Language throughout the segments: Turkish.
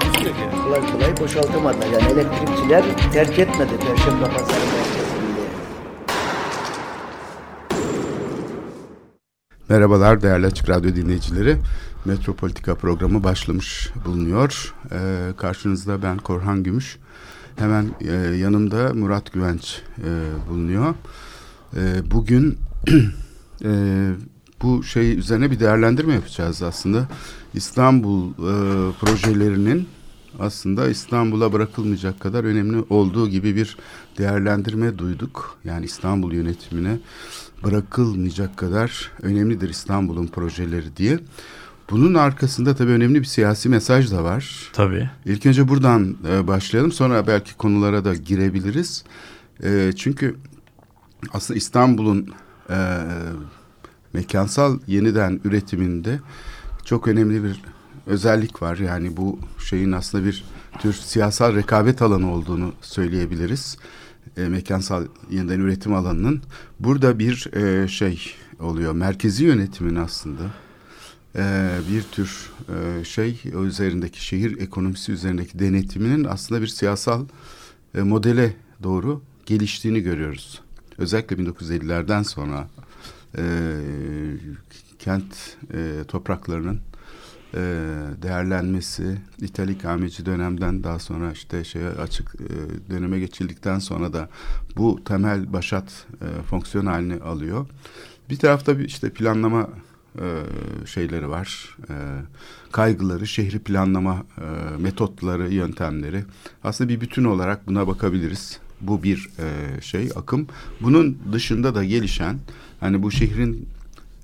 Takusuyor ki. Kolay kolay boşaltamadılar. Yani elektrikçiler terk etmedi Perşembe Pazarı. Merhabalar değerli Açık Radyo dinleyicileri. Metropolitika programı başlamış bulunuyor. Ee, karşınızda ben Korhan Gümüş. Hemen e, yanımda Murat Güvenç e, bulunuyor. E, bugün e, bu şey üzerine bir değerlendirme yapacağız aslında. İstanbul e, projelerinin aslında İstanbul'a bırakılmayacak kadar önemli olduğu gibi bir değerlendirme duyduk. Yani İstanbul yönetimine bırakılmayacak kadar önemlidir İstanbul'un projeleri diye. Bunun arkasında tabii önemli bir siyasi mesaj da var. Tabii. İlk önce buradan e, başlayalım sonra belki konulara da girebiliriz. E, çünkü aslında İstanbul'un e, mekansal yeniden üretiminde çok önemli bir özellik var. Yani bu şeyin aslında bir tür siyasal rekabet alanı olduğunu söyleyebiliriz. E, mekansal yeniden üretim alanının. Burada bir e, şey oluyor. Merkezi yönetimin aslında e, bir tür e, şey üzerindeki şehir ekonomisi üzerindeki denetiminin aslında bir siyasal e, modele doğru geliştiğini görüyoruz. Özellikle 1950'lerden sonra e, kent e, topraklarının e, değerlenmesi, İtalik ameci dönemden daha sonra işte şeye açık e, döneme geçildikten sonra da bu temel başat e, fonksiyon halini alıyor. Bir tarafta bir işte planlama e, şeyleri var, e, kaygıları, şehri planlama e, metotları, yöntemleri. Aslında bir bütün olarak buna bakabiliriz. Bu bir e, şey akım. Bunun dışında da gelişen hani bu şehrin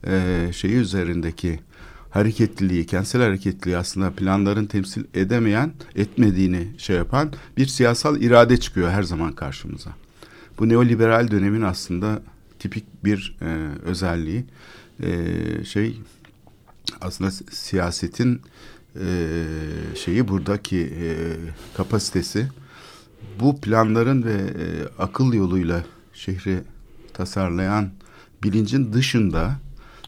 e, şeyi üzerindeki hareketliliği, kentsel hareketliliği aslında planların temsil edemeyen, etmediğini şey yapan bir siyasal irade çıkıyor her zaman karşımıza. Bu neoliberal dönemin aslında tipik bir e, özelliği. E, şey aslında siyasetin e, şeyi buradaki e, kapasitesi bu planların ve e, akıl yoluyla şehri tasarlayan bilincin dışında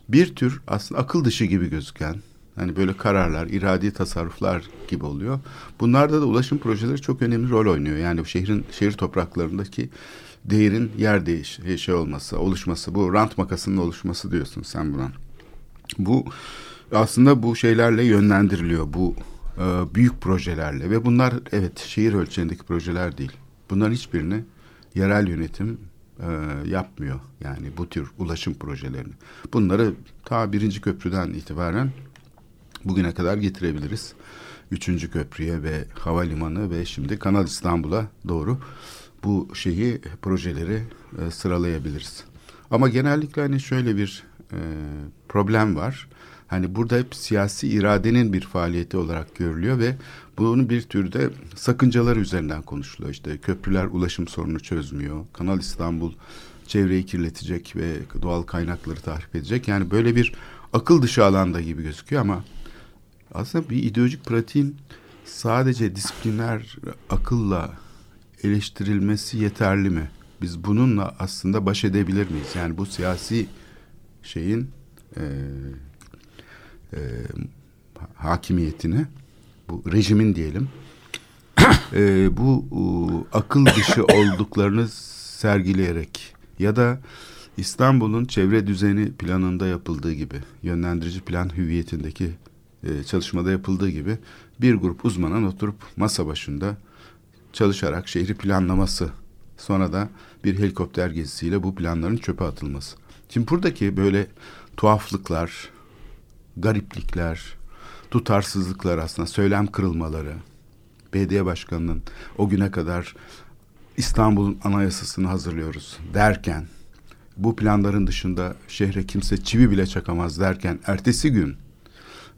bir tür aslında akıl dışı gibi gözüken hani böyle kararlar, iradi tasarruflar gibi oluyor. Bunlarda da ulaşım projeleri çok önemli rol oynuyor. Yani şehrin şehir topraklarındaki değerin yer değiş şey olması, oluşması, bu rant makasının oluşması diyorsun sen buna. Bu aslında bu şeylerle yönlendiriliyor bu e, büyük projelerle ve bunlar evet şehir ölçeğindeki projeler değil. Bunların hiçbirini yerel yönetim e, yapmıyor. Yani bu tür ulaşım projelerini. Bunları ta birinci köprüden itibaren bugüne kadar getirebiliriz. Üçüncü köprüye ve havalimanı ve şimdi Kanal İstanbul'a doğru bu şeyi projeleri e, sıralayabiliriz. Ama genellikle hani şöyle bir e, problem var. Hani burada hep siyasi iradenin bir faaliyeti olarak görülüyor ve bunun bir türde sakıncaları üzerinden konuşuluyor. İşte köprüler ulaşım sorunu çözmüyor. Kanal İstanbul çevreyi kirletecek ve doğal kaynakları tahrip edecek. Yani böyle bir akıl dışı alanda gibi gözüküyor ama aslında bir ideolojik pratiğin sadece disipliner akılla eleştirilmesi yeterli mi? Biz bununla aslında baş edebilir miyiz? Yani bu siyasi şeyin e, e, hakimiyetini, bu rejimin diyelim, e, bu e, akıl dışı olduklarını sergileyerek ya da İstanbul'un çevre düzeni planında yapıldığı gibi, yönlendirici plan hüviyetindeki e, çalışmada yapıldığı gibi bir grup uzmanın oturup masa başında çalışarak şehri planlaması, sonra da bir helikopter gezisiyle bu planların çöpe atılması. Şimdi buradaki böyle tuhaflıklar, gariplikler, tutarsızlıklar aslında söylem kırılmaları, belediye başkanının o güne kadar İstanbul'un anayasasını hazırlıyoruz derken bu planların dışında şehre kimse çivi bile çakamaz derken ertesi gün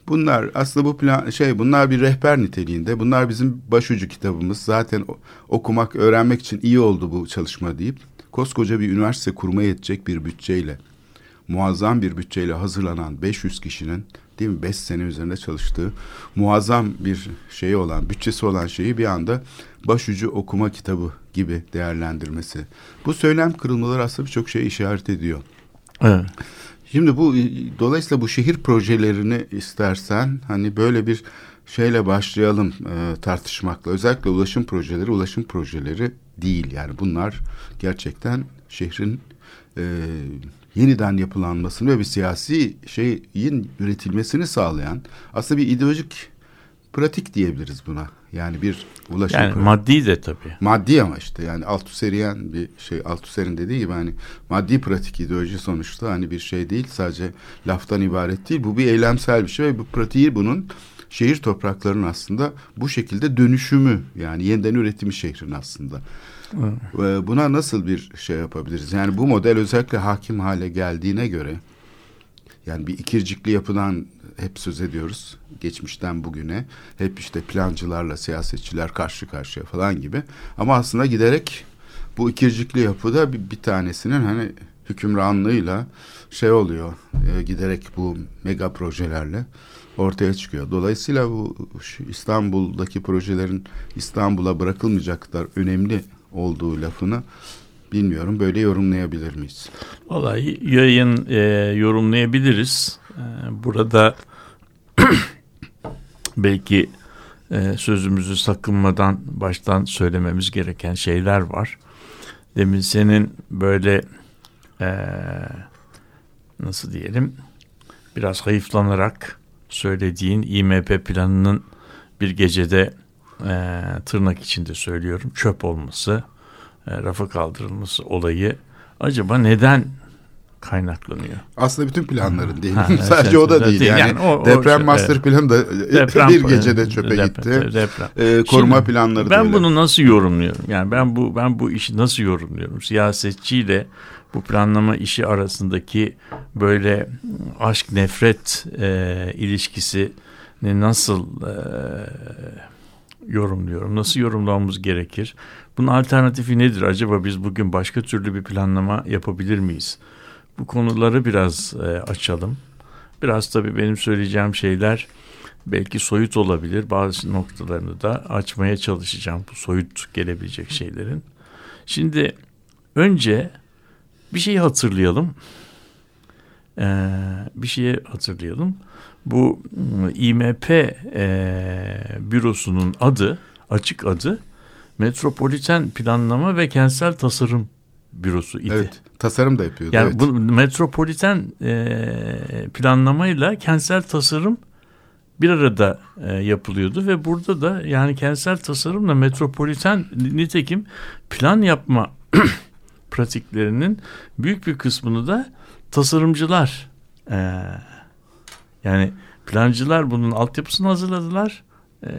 Bunlar aslında bu plan şey bunlar bir rehber niteliğinde. Bunlar bizim başucu kitabımız. Zaten okumak, öğrenmek için iyi oldu bu çalışma deyip koskoca bir üniversite kurmaya yetecek bir bütçeyle muazzam bir bütçeyle hazırlanan 500 kişinin değil mi 5 sene üzerinde çalıştığı muazzam bir şeyi olan bütçesi olan şeyi bir anda başucu okuma kitabı gibi değerlendirmesi. Bu söylem kırılmaları aslında birçok şey işaret ediyor. Evet. Şimdi bu dolayısıyla bu şehir projelerini istersen hani böyle bir şeyle başlayalım e, tartışmakla. Özellikle ulaşım projeleri, ulaşım projeleri değil. Yani bunlar gerçekten şehrin e, yeniden yapılanmasını ve bir siyasi şeyin üretilmesini sağlayan aslında bir ideolojik pratik diyebiliriz buna. Yani bir ulaşım. Yani pratik. maddi de tabii. Maddi ama işte yani Althusser'in bir şey Althusser'in dediği gibi hani maddi pratik ideoloji sonuçta hani bir şey değil sadece laftan ibaret değil. Bu bir eylemsel bir şey ve bu pratiği bunun şehir topraklarının aslında bu şekilde dönüşümü yani yeniden üretimi şehrin aslında. Evet. Buna nasıl bir şey yapabiliriz? Yani bu model özellikle hakim hale geldiğine göre yani bir ikircikli yapıdan hep söz ediyoruz. Geçmişten bugüne hep işte plancılarla siyasetçiler karşı karşıya falan gibi. Ama aslında giderek bu ikircikli yapıda bir, bir tanesinin hani hükümranlığıyla şey oluyor. E, giderek bu mega projelerle ortaya çıkıyor. Dolayısıyla bu İstanbul'daki projelerin İstanbul'a bırakılmayacak kadar önemli olduğu lafını bilmiyorum böyle yorumlayabilir miyiz? Vallahi yayın e, yorumlayabiliriz. E, burada belki e, sözümüzü sakınmadan baştan söylememiz gereken şeyler var. Demin senin böyle e, nasıl diyelim biraz hayıflanarak söylediğin IMP planının bir gecede e, tırnak içinde söylüyorum çöp olması, e, rafa kaldırılması olayı acaba neden kaynaklanıyor? Aslında bütün planların değil. Ha, Sadece evet, o da değil. Yani, yani o, deprem o, master planı da deprem, bir gecede çöpe deprem, gitti. Deprem. Ee, koruma Şimdi, planları Ben bunu nasıl yorumluyorum? Yani ben bu ben bu işi nasıl yorumluyorum? Siyasetçiyle bu planlama işi arasındaki böyle aşk nefret e, ilişkisi nasıl e, yorumluyorum? Nasıl yorumlamamız gerekir? Bunun alternatifi nedir? Acaba biz bugün başka türlü bir planlama yapabilir miyiz? Bu konuları biraz e, açalım. Biraz tabii benim söyleyeceğim şeyler belki soyut olabilir. Bazı noktalarını da açmaya çalışacağım bu soyut gelebilecek şeylerin. Şimdi önce bir şeyi hatırlayalım. Ee, bir şeyi hatırlayalım. Bu ıı, IMP e, bürosunun adı, açık adı Metropoliten Planlama ve Kentsel Tasarım Bürosu idi. Evet, tasarım da yapıyordu. Yani evet. bu metropoliten e, planlamayla kentsel tasarım bir arada e, yapılıyordu ve burada da yani kentsel tasarımla metropoliten nitekim plan yapma pratiklerinin büyük bir kısmını da tasarımcılar e, yani plancılar bunun altyapısını hazırladılar. E,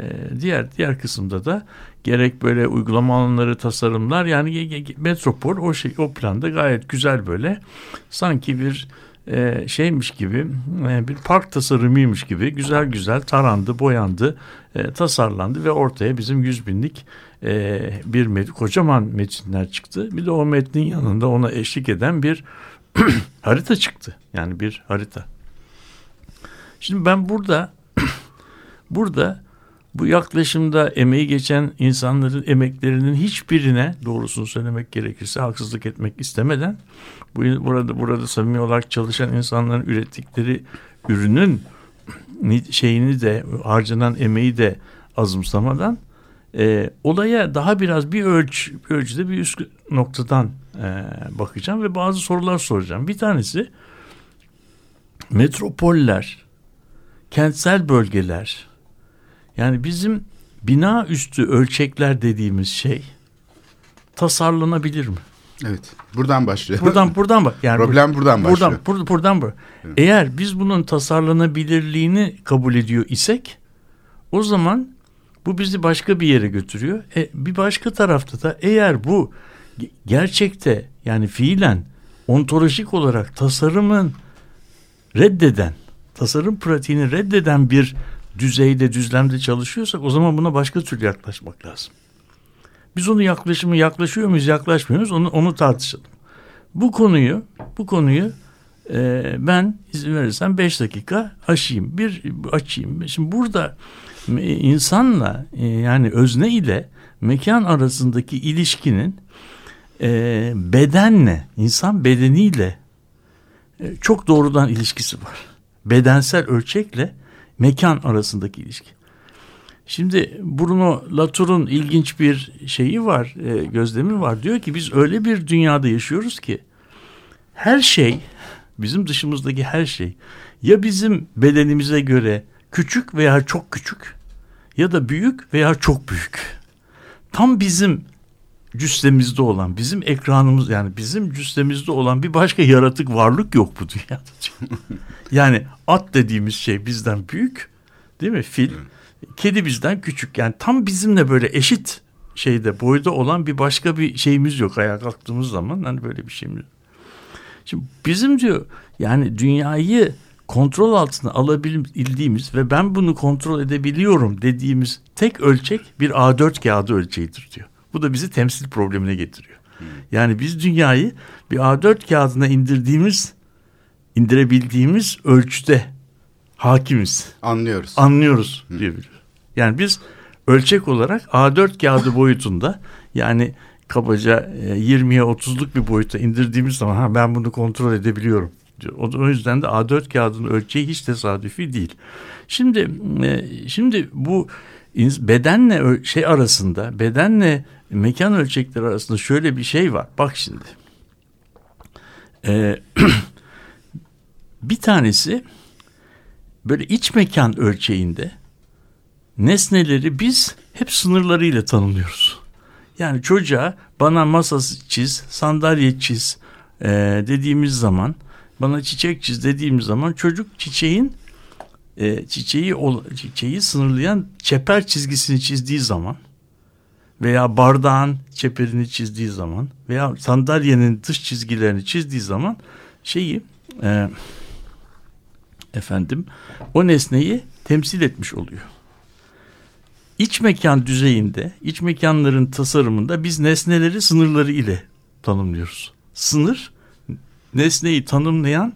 diğer diğer kısımda da gerek böyle uygulama alanları tasarımlar yani metropol o şey o planda gayet güzel böyle sanki bir e, şeymiş gibi e, bir park tasarımıymış gibi güzel güzel tarandı boyandı e, tasarlandı ve ortaya bizim yüz binlik e, bir met kocaman metinler çıktı bir de o metnin yanında ona eşlik eden bir harita çıktı. Yani bir harita. Şimdi ben burada burada bu yaklaşımda emeği geçen insanların emeklerinin hiçbirine doğrusunu söylemek gerekirse haksızlık etmek istemeden bu burada burada samimi olarak çalışan insanların ürettikleri ürünün şeyini de harcanan emeği de azımsamadan e, olaya daha biraz bir ölç bir ölçüde bir üst noktadan e, bakacağım ve bazı sorular soracağım. Bir tanesi metropoller, kentsel bölgeler yani bizim bina üstü ölçekler dediğimiz şey tasarlanabilir mi? Evet. Buradan başlıyor. Buradan buradan bak. Yani Problem buradan başlıyor. Buradan buradan, buradan bak. Evet. Eğer biz bunun tasarlanabilirliğini kabul ediyor isek o zaman bu bizi başka bir yere götürüyor. E, bir başka tarafta da eğer bu gerçekte yani fiilen ontolojik olarak tasarımın reddeden tasarım pratiğini reddeden bir düzeyde, düzlemde çalışıyorsak o zaman buna başka türlü yaklaşmak lazım. Biz onu yaklaşımı yaklaşıyor muyuz, yaklaşmıyor muyuz onu, onu tartışalım. Bu konuyu, bu konuyu e, ben izin verirsen beş dakika aşayım, bir açayım. Şimdi burada e, insanla e, yani özne ile mekan arasındaki ilişkinin e, bedenle, insan bedeniyle e, çok doğrudan ilişkisi var. Bedensel ölçekle mekan arasındaki ilişki. Şimdi Bruno Latour'un ilginç bir şeyi var, e, gözlemi var. Diyor ki biz öyle bir dünyada yaşıyoruz ki her şey, bizim dışımızdaki her şey ya bizim bedenimize göre küçük veya çok küçük ya da büyük veya çok büyük. Tam bizim cüssemizde olan, bizim ekranımız yani bizim cüssemizde olan bir başka yaratık varlık yok bu dünyada. yani at dediğimiz şey bizden büyük değil mi? Fil. Kedi bizden küçük. Yani tam bizimle böyle eşit şeyde boyda olan bir başka bir şeyimiz yok ayağa kalktığımız zaman. Hani böyle bir şeyimiz yok. Şimdi bizim diyor yani dünyayı kontrol altına alabildiğimiz ve ben bunu kontrol edebiliyorum dediğimiz tek ölçek bir A4 kağıdı ölçeğidir diyor. Bu da bizi temsil problemine getiriyor. Yani biz dünyayı bir A4 kağıdına indirdiğimiz, indirebildiğimiz ölçüde hakimiz. Anlıyoruz. Anlıyoruz diyebiliyoruz. Yani biz ölçek olarak A4 kağıdı boyutunda yani kabaca 20'ye 30'luk bir boyuta indirdiğimiz zaman ha ben bunu kontrol edebiliyorum diyor. O yüzden de A4 kağıdının ölçeği hiç tesadüfi değil. Şimdi şimdi bu bedenle şey arasında bedenle mekan ölçekleri arasında şöyle bir şey var. Bak şimdi. Ee, bir tanesi böyle iç mekan ölçeğinde nesneleri biz hep sınırlarıyla tanımlıyoruz. Yani çocuğa bana masa çiz, sandalye çiz e, dediğimiz zaman, bana çiçek çiz dediğimiz zaman çocuk çiçeğin e, çiçeği çiçeği sınırlayan çeper çizgisini çizdiği zaman veya bardağın çeperini çizdiği zaman veya sandalyenin dış çizgilerini çizdiği zaman şeyi e, efendim o nesneyi temsil etmiş oluyor. İç mekan düzeyinde, iç mekanların tasarımında biz nesneleri sınırları ile tanımlıyoruz. Sınır nesneyi tanımlayan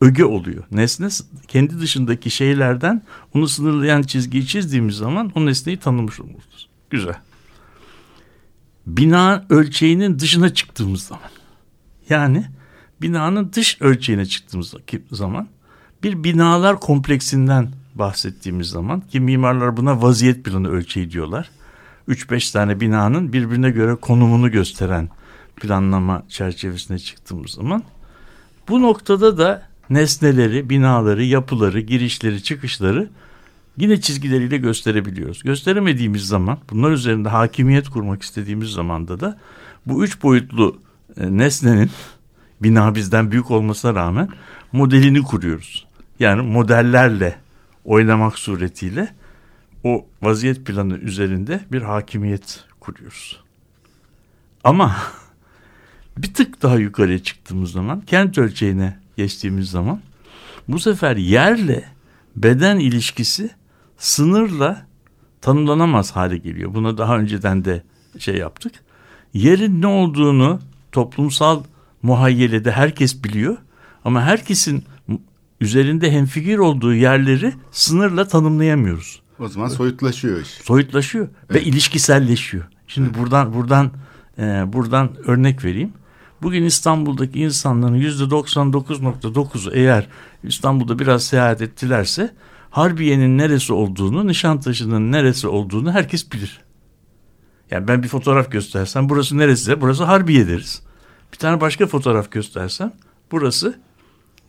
öge oluyor. Nesne kendi dışındaki şeylerden onu sınırlayan çizgiyi çizdiğimiz zaman o nesneyi tanımış oluruz. Güzel. Bina ölçeğinin dışına çıktığımız zaman yani binanın dış ölçeğine çıktığımız zaman bir binalar kompleksinden bahsettiğimiz zaman ki mimarlar buna vaziyet planı ölçeği diyorlar. 3-5 tane binanın birbirine göre konumunu gösteren planlama çerçevesine çıktığımız zaman bu noktada da nesneleri, binaları, yapıları, girişleri, çıkışları yine çizgileriyle gösterebiliyoruz. Gösteremediğimiz zaman, bunlar üzerinde hakimiyet kurmak istediğimiz zamanda da bu üç boyutlu e, nesnenin bina bizden büyük olmasına rağmen modelini kuruyoruz. Yani modellerle oynamak suretiyle o vaziyet planı üzerinde bir hakimiyet kuruyoruz. Ama bir tık daha yukarıya çıktığımız zaman kent ölçeğine geçtiğimiz zaman bu sefer yerle beden ilişkisi sınırla tanımlanamaz hale geliyor. Buna daha önceden de şey yaptık. Yerin ne olduğunu toplumsal muhayyelede herkes biliyor ama herkesin üzerinde hemfikir olduğu yerleri sınırla tanımlayamıyoruz. O zaman soyutlaşıyor iş. Soyutlaşıyor evet. ve ilişkiselleşiyor. Şimdi evet. buradan buradan e, buradan örnek vereyim. Bugün İstanbul'daki insanların yüzde 99.9'u eğer İstanbul'da biraz seyahat ettilerse Harbiye'nin neresi olduğunu, Nişantaşı'nın neresi olduğunu herkes bilir. Yani ben bir fotoğraf göstersem burası neresi? Burası Harbiye deriz. Bir tane başka fotoğraf göstersem burası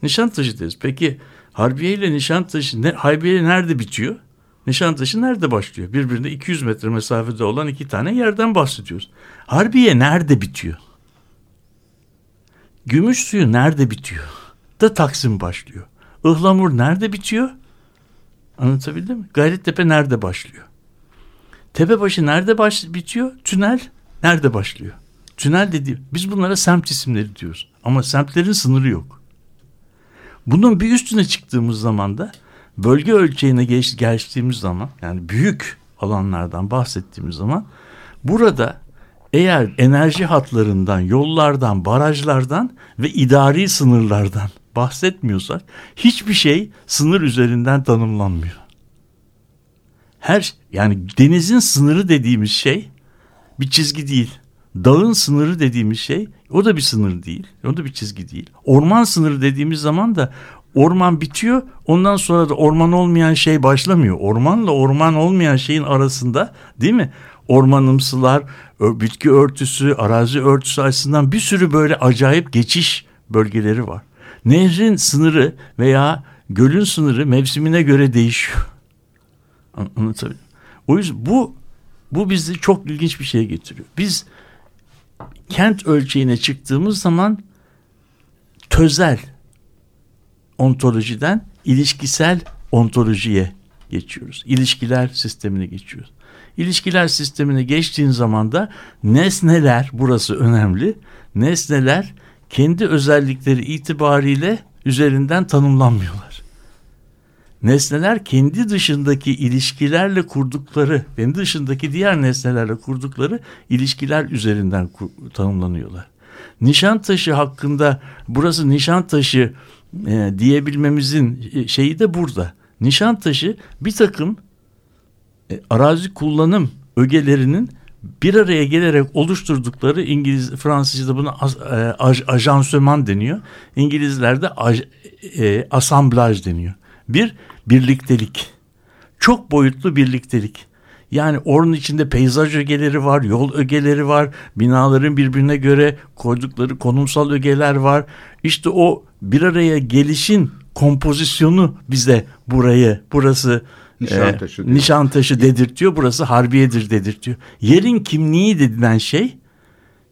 Nişantaşı deriz. Peki Harbiye ile Nişantaşı, ne, Harbiye nerede bitiyor? Nişantaşı nerede başlıyor? Birbirine 200 metre mesafede olan iki tane yerden bahsediyoruz. Harbiye nerede bitiyor? Gümüş suyu nerede bitiyor? Da Taksim başlıyor. Ihlamur nerede bitiyor? Anlatabildim mi? Gayrettepe nerede başlıyor? Tepebaşı nerede baş bitiyor? Tünel nerede başlıyor? Tünel dedi. Biz bunlara semt isimleri diyoruz. Ama semtlerin sınırı yok. Bunun bir üstüne çıktığımız zaman da bölge ölçeğine geç, geçtiğimiz zaman yani büyük alanlardan bahsettiğimiz zaman burada eğer enerji hatlarından, yollardan, barajlardan ve idari sınırlardan bahsetmiyorsak hiçbir şey sınır üzerinden tanımlanmıyor. Her yani denizin sınırı dediğimiz şey bir çizgi değil. Dağın sınırı dediğimiz şey o da bir sınır değil. O da bir çizgi değil. Orman sınırı dediğimiz zaman da orman bitiyor. Ondan sonra da orman olmayan şey başlamıyor. Ormanla orman olmayan şeyin arasında değil mi? Ormanımsılar, bitki örtüsü, arazi örtüsü açısından bir sürü böyle acayip geçiş bölgeleri var. Nehrin sınırı veya gölün sınırı mevsimine göre değişiyor. Anlatabiliyor O yüzden bu bu bizi çok ilginç bir şeye getiriyor. Biz kent ölçeğine çıktığımız zaman tözel ontolojiden ilişkisel ontolojiye geçiyoruz. İlişkiler sistemine geçiyoruz. İlişkiler sistemine geçtiğin zaman da nesneler burası önemli. Nesneler kendi özellikleri itibariyle üzerinden tanımlanmıyorlar. Nesneler kendi dışındaki ilişkilerle kurdukları, kendi dışındaki diğer nesnelerle kurdukları ilişkiler üzerinden tanımlanıyorlar. Nişantaşı hakkında burası Nişantaşı e, diyebilmemizin e, şeyi de burada. Nişantaşı bir takım e, arazi kullanım ögelerinin bir araya gelerek oluşturdukları İngiliz Fransızca'da buna e, aj, ajansöman deniyor. İngilizlerde aj, e, asamblaj deniyor. Bir birliktelik. Çok boyutlu birliktelik. Yani onun içinde peyzaj ögeleri var, yol ögeleri var, binaların birbirine göre koydukları konumsal ögeler var. İşte o bir araya gelişin kompozisyonu bize burayı, burası Nişantaşı, e, Nişantaşı dedirtiyor. Burası Harbiye'dir dedirtiyor. Yerin kimliği denilen şey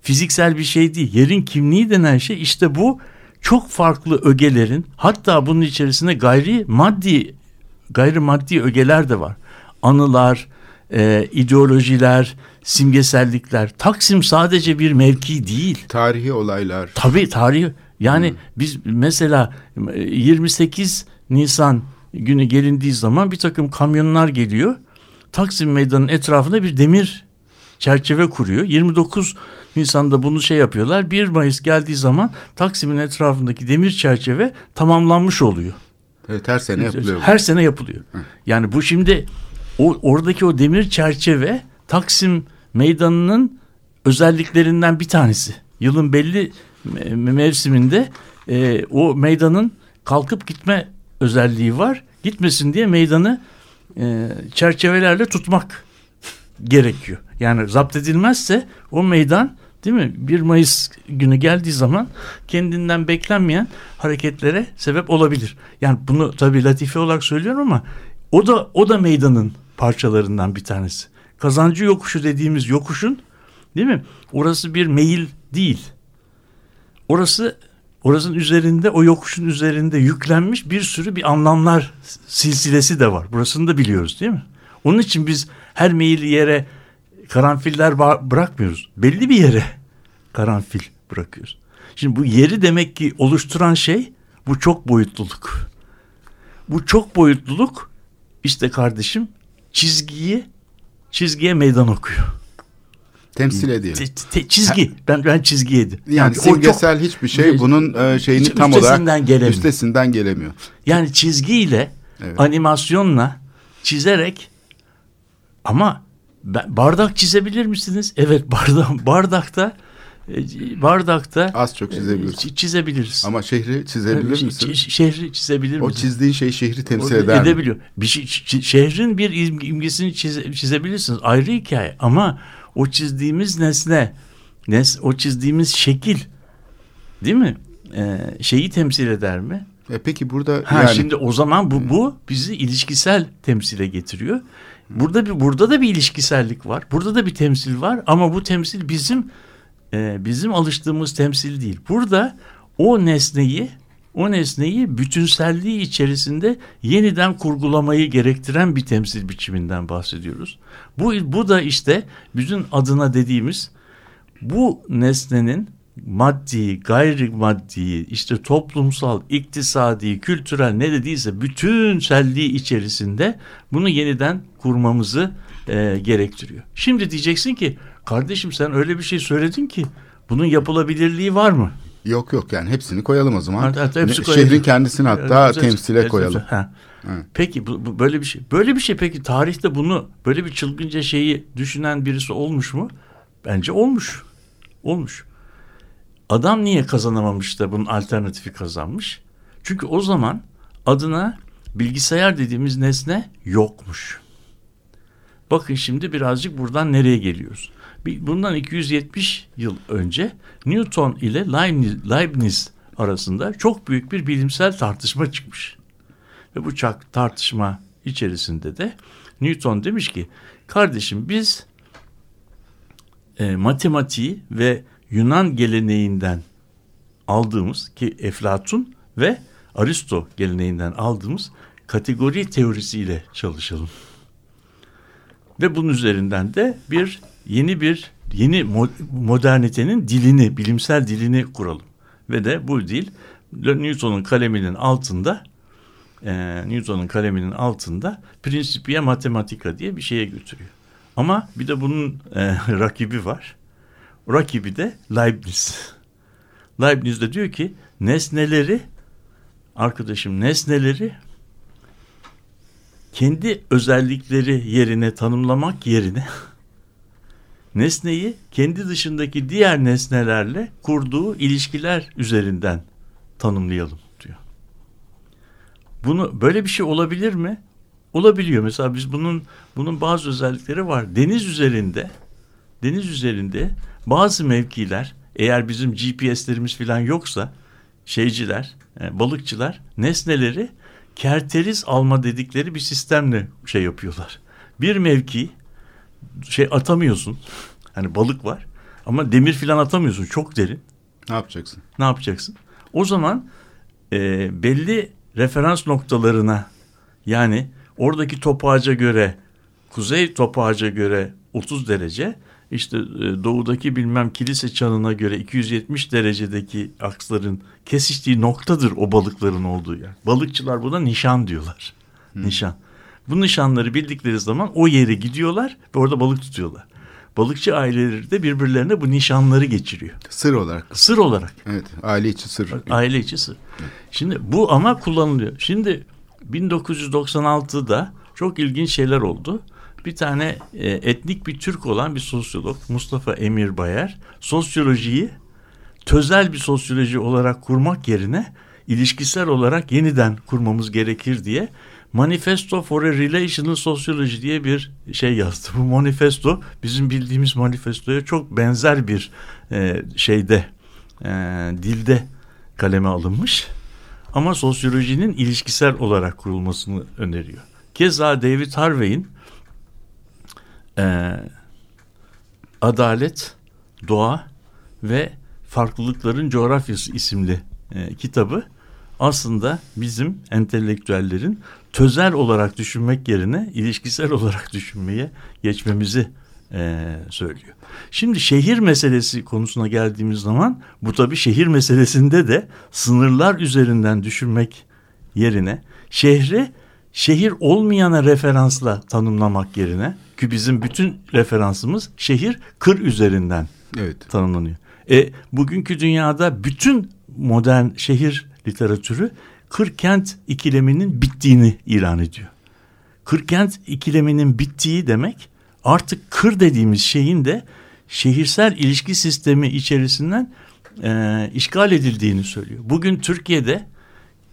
fiziksel bir şey değil. Yerin kimliği denen şey işte bu çok farklı ögelerin hatta bunun içerisinde gayri maddi gayri maddi ögeler de var. Anılar, e, ideolojiler, simgesellikler. Taksim sadece bir mevki değil. Tarihi olaylar. Tabii tarihi. Yani hmm. biz mesela 28 Nisan günü gelindiği zaman bir takım kamyonlar geliyor. Taksim Meydanı'nın etrafında bir demir çerçeve kuruyor. 29 Nisan'da bunu şey yapıyorlar. 1 Mayıs geldiği zaman Taksim'in etrafındaki demir çerçeve tamamlanmış oluyor. Evet her sene yapılıyor. Her sene yapılıyor. Yani bu şimdi o oradaki o demir çerçeve Taksim Meydanı'nın özelliklerinden bir tanesi. Yılın belli mevsiminde e, o meydanın kalkıp gitme özelliği var. Gitmesin diye meydanı e, çerçevelerle tutmak gerekiyor. Yani zapt edilmezse o meydan değil mi 1 Mayıs günü geldiği zaman kendinden beklenmeyen hareketlere sebep olabilir. Yani bunu tabii latife olarak söylüyorum ama o da o da meydanın parçalarından bir tanesi. Kazancı yokuşu dediğimiz yokuşun değil mi? Orası bir meyil değil. Orası orasının üzerinde o yokuşun üzerinde yüklenmiş bir sürü bir anlamlar silsilesi de var. Burasını da biliyoruz değil mi? Onun için biz her meyil yere karanfiller bırakmıyoruz. Belli bir yere karanfil bırakıyoruz. Şimdi bu yeri demek ki oluşturan şey bu çok boyutluluk. Bu çok boyutluluk işte kardeşim çizgiyi çizgiye meydan okuyor. Temsil. Te, çizgi. Ben ben çizgi yedim. Yani, yani simgesel çok, hiçbir şey bunun e, şeyini tam olarak gelemiyor. üstesinden gelemiyor. Yani çizgiyle, evet. animasyonla çizerek ama bardak çizebilir misiniz? Evet bardak bardakta e, bardakta az çok çizebiliriz. Çizebiliriz. Ama şehri çizebilir misin? Şehri çizebilir misin? O çizdiğin şey şehri temsil eder Edebiliyor. Bir şey, şehrin bir imgesini çize, çizebilirsiniz. Ayrı hikaye ama o çizdiğimiz nesne, nes, o çizdiğimiz şekil değil mi? Ee, şeyi temsil eder mi? E peki burada ha, yani... şimdi o zaman bu bu bizi ilişkisel temsile getiriyor. Burada bir burada da bir ilişkisellik var. Burada da bir temsil var ama bu temsil bizim e, bizim alıştığımız temsil değil. Burada o nesneyi o nesneyi bütünselliği içerisinde yeniden kurgulamayı gerektiren bir temsil biçiminden bahsediyoruz. Bu, bu da işte bütün adına dediğimiz bu nesnenin maddi, gayrimaddi, işte toplumsal, iktisadi, kültürel ne dediyse bütün selliği içerisinde bunu yeniden kurmamızı e, gerektiriyor. Şimdi diyeceksin ki kardeşim sen öyle bir şey söyledin ki bunun yapılabilirliği var mı? Yok yok yani hepsini koyalım o zaman. Hatta- hatta hepsi Ne- koyalım. Şehrin kendisini hatta Evet, temsile evet, koyalım. ha. Evet. Peki bu, bu böyle bir şey. Böyle bir şey peki tarihte bunu böyle bir çılgınca şeyi düşünen birisi olmuş mu? Bence olmuş. Olmuş. Adam niye kazanamamış da bunun alternatifi kazanmış? Çünkü o zaman adına bilgisayar dediğimiz nesne yokmuş. Bakın şimdi birazcık buradan nereye geliyoruz? Bundan 270 yıl önce Newton ile Leibniz, Leibniz arasında çok büyük bir bilimsel tartışma çıkmış. Ve bu tartışma içerisinde de Newton demiş ki kardeşim biz e, matematiği ve Yunan geleneğinden aldığımız ki Eflatun ve Aristo geleneğinden aldığımız kategori teorisiyle çalışalım. Ve bunun üzerinden de bir yeni bir yeni mo- modernitenin dilini, bilimsel dilini kuralım. Ve de bu dil Newton'un kaleminin altında e, Newton'un kaleminin altında Principia Mathematica diye bir şeye götürüyor. Ama bir de bunun e, rakibi var. Rakibi de Leibniz. Leibniz de diyor ki nesneleri arkadaşım nesneleri kendi özellikleri yerine tanımlamak yerine nesneyi kendi dışındaki diğer nesnelerle kurduğu ilişkiler üzerinden tanımlayalım diyor. Bunu böyle bir şey olabilir mi? Olabiliyor. Mesela biz bunun bunun bazı özellikleri var. Deniz üzerinde deniz üzerinde bazı mevkiler eğer bizim GPS'lerimiz falan yoksa şeyciler, e, balıkçılar nesneleri kerteriz alma dedikleri bir sistemle şey yapıyorlar. Bir mevki şey atamıyorsun. Hani balık var ama demir falan atamıyorsun. Çok derin. Ne yapacaksın? Ne yapacaksın? O zaman e, belli referans noktalarına yani oradaki topağaca göre kuzey topağaca göre 30 derece işte e, doğudaki bilmem kilise çanına göre 270 derecedeki aksların kesiştiği noktadır o balıkların olduğu yer. Balıkçılar buna nişan diyorlar. Nişan. Bu nişanları bildikleri zaman o yere gidiyorlar ve orada balık tutuyorlar. Balıkçı aileleri de birbirlerine bu nişanları geçiriyor. Sır olarak. Sır olarak. Evet aile içi sır. Aile içi sır. Şimdi bu ama kullanılıyor. Şimdi 1996'da çok ilginç şeyler oldu. Bir tane e, etnik bir Türk olan bir sosyolog Mustafa Emir Bayer sosyolojiyi tözel bir sosyoloji olarak kurmak yerine ilişkisel olarak yeniden kurmamız gerekir diye Manifesto for a Relational Sociology diye bir şey yazdı. Bu manifesto bizim bildiğimiz manifestoya çok benzer bir e, şeyde e, dilde kaleme alınmış. Ama sosyolojinin ilişkisel olarak kurulmasını öneriyor. Keza David Harvey'in e, Adalet, Doğa ve Farklılıkların Coğrafyası isimli e, kitabı aslında bizim entelektüellerin tözel olarak düşünmek yerine ilişkisel olarak düşünmeye geçmemizi e, söylüyor. Şimdi şehir meselesi konusuna geldiğimiz zaman bu tabii şehir meselesinde de sınırlar üzerinden düşünmek yerine şehri şehir olmayana referansla tanımlamak yerine ki bizim bütün referansımız şehir kır üzerinden Evet. tanımlanıyor. E, bugünkü dünyada bütün modern şehir literatürü kır-kent ikileminin bittiğini ilan ediyor. Kır-kent ikileminin bittiği demek artık kır dediğimiz şeyin de şehirsel ilişki sistemi içerisinden e, işgal edildiğini söylüyor. Bugün Türkiye'de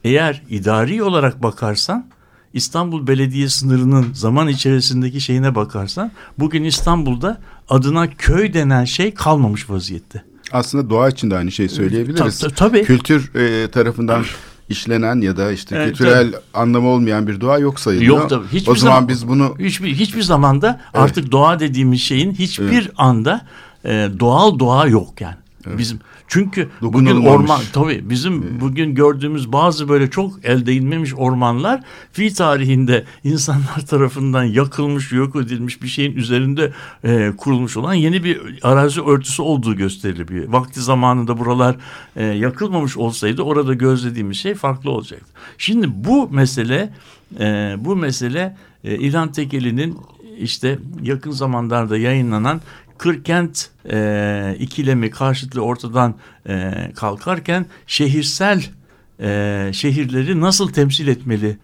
eğer idari olarak bakarsan İstanbul Belediye sınırının zaman içerisindeki şeyine bakarsan bugün İstanbul'da adına köy denen şey kalmamış vaziyette. Aslında doğa için de aynı şeyi söyleyebiliriz. Ta- ta- tabii. Kültür e, tarafından işlenen ya da işte Evet, kültürel anlamı olmayan bir doğa yok sayılıyor. Yok tabii. Hiçbir o zaman, zaman- biz bunu Hiçbir hiçbir zamanda artık doğa dediğimiz şeyin hiçbir anda e, doğal doğa yok yani. Bizim çünkü bugün orman tabii bizim bugün gördüğümüz bazı böyle çok el değinmemiş ormanlar fi tarihinde insanlar tarafından yakılmış, yok edilmiş bir şeyin üzerinde e, kurulmuş olan yeni bir arazi örtüsü olduğu gösteriliyor. Vakti zamanında buralar e, yakılmamış olsaydı orada gözlediğimiz şey farklı olacaktı. Şimdi bu mesele e, bu mesele e, İlhan Tekeli'nin işte yakın zamanlarda yayınlanan Kırkent e, ikilemi karşıtlığı ortadan e, kalkarken şehirsel e, şehirleri nasıl temsil etmeli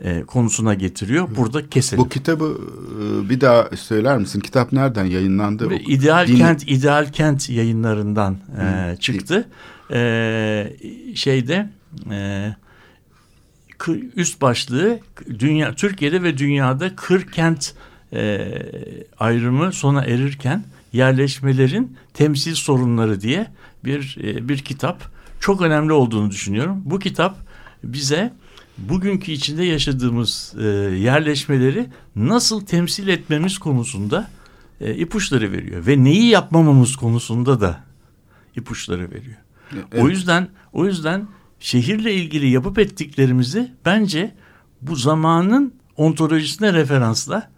e, konusuna getiriyor. Burada keselim. Bu kitabı e, bir daha söyler misin? Kitap nereden yayınlandı? Ve İdeal Din- Kent İdeal Kent yayınlarından e, çıktı. E, şeyde e, üst başlığı dünya Türkiye'de ve dünyada kır kent e, ayrımı sona erirken yerleşmelerin temsil sorunları diye bir e, bir kitap çok önemli olduğunu düşünüyorum. Bu kitap bize bugünkü içinde yaşadığımız e, yerleşmeleri nasıl temsil etmemiz konusunda e, ipuçları veriyor ve neyi yapmamamız konusunda da ipuçları veriyor. O yüzden o yüzden şehirle ilgili yapıp ettiklerimizi bence bu zamanın ontolojisine referansla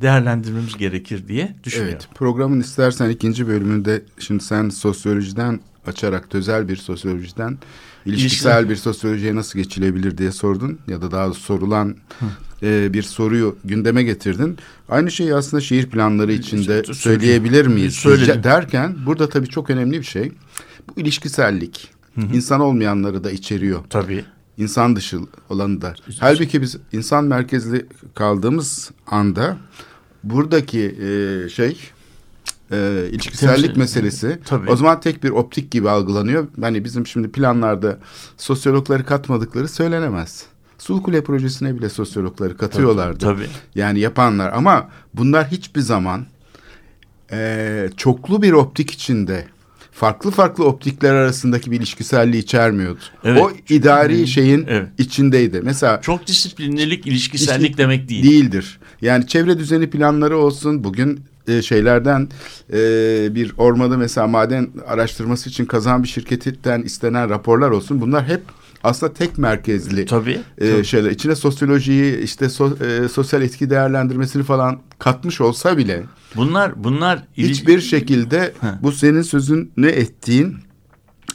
değerlendirmemiz gerekir diye düşünüyorum. Evet programın istersen ikinci bölümünde şimdi sen sosyolojiden açarak tözel bir sosyolojiden ilişkisel İlişkiler- bir sosyolojiye nasıl geçilebilir diye sordun ya da daha sorulan e, bir soruyu gündeme getirdin. Aynı şeyi aslında şehir planları içinde Söyle- söyleyebilir miyiz Söyledim. Sizce- derken burada tabii çok önemli bir şey. Bu ilişkisellik insan olmayanları da içeriyor. Tabii. İnsan dışı olanı da. Halbuki biz insan merkezli kaldığımız anda buradaki e, şey e, ilişkisellik Temsil- meselesi Tabii. o zaman tek bir optik gibi algılanıyor. Hani bizim şimdi planlarda sosyologları katmadıkları söylenemez. Sulkule projesine bile sosyologları katıyorlardı. Tabii. Yani yapanlar ama bunlar hiçbir zaman e, çoklu bir optik içinde farklı farklı optikler arasındaki bir ilişkiselliği içermiyordu. Evet. O idari şeyin Evet. içindeydi. Mesela Çok disiplinlilik ilişkisellik İlişki- demek değil. değildir. Yani çevre düzeni planları olsun bugün e, şeylerden e, bir ormanda mesela maden araştırması için kazan bir şirketten istenen raporlar olsun. Bunlar hep aslında tek merkezli Tabii. e, tabii. şeyler. İçine sosyolojiyi işte so- e, sosyal etki değerlendirmesini falan katmış olsa bile Bunlar bunlar hiçbir şekilde bu senin sözünü ettiğin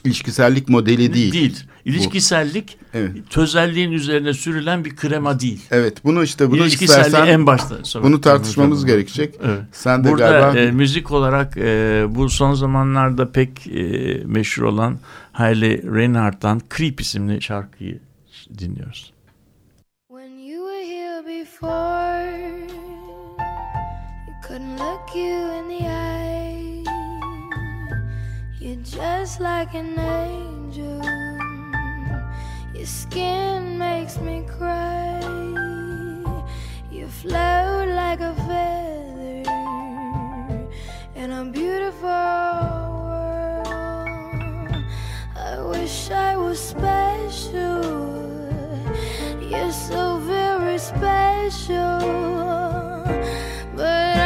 ilişkisellik modeli değil. değil. İlişkisellik Evet. tözelliğin üzerine sürülen bir krema değil. Evet bunu işte bunu istersen en başta. Sonra- bunu tartışmamız gerekecek. Evet. Sen de Burada galiba e, müzik olarak e, bu son zamanlarda pek e, meşhur olan Hayley Reinhardt'tan Creep isimli şarkıyı dinliyoruz. When you were here before, you couldn't look you in the eye. Just like an angel. Your skin makes me cry. You float like a feather in a beautiful world. I wish I was special. You're so very special. But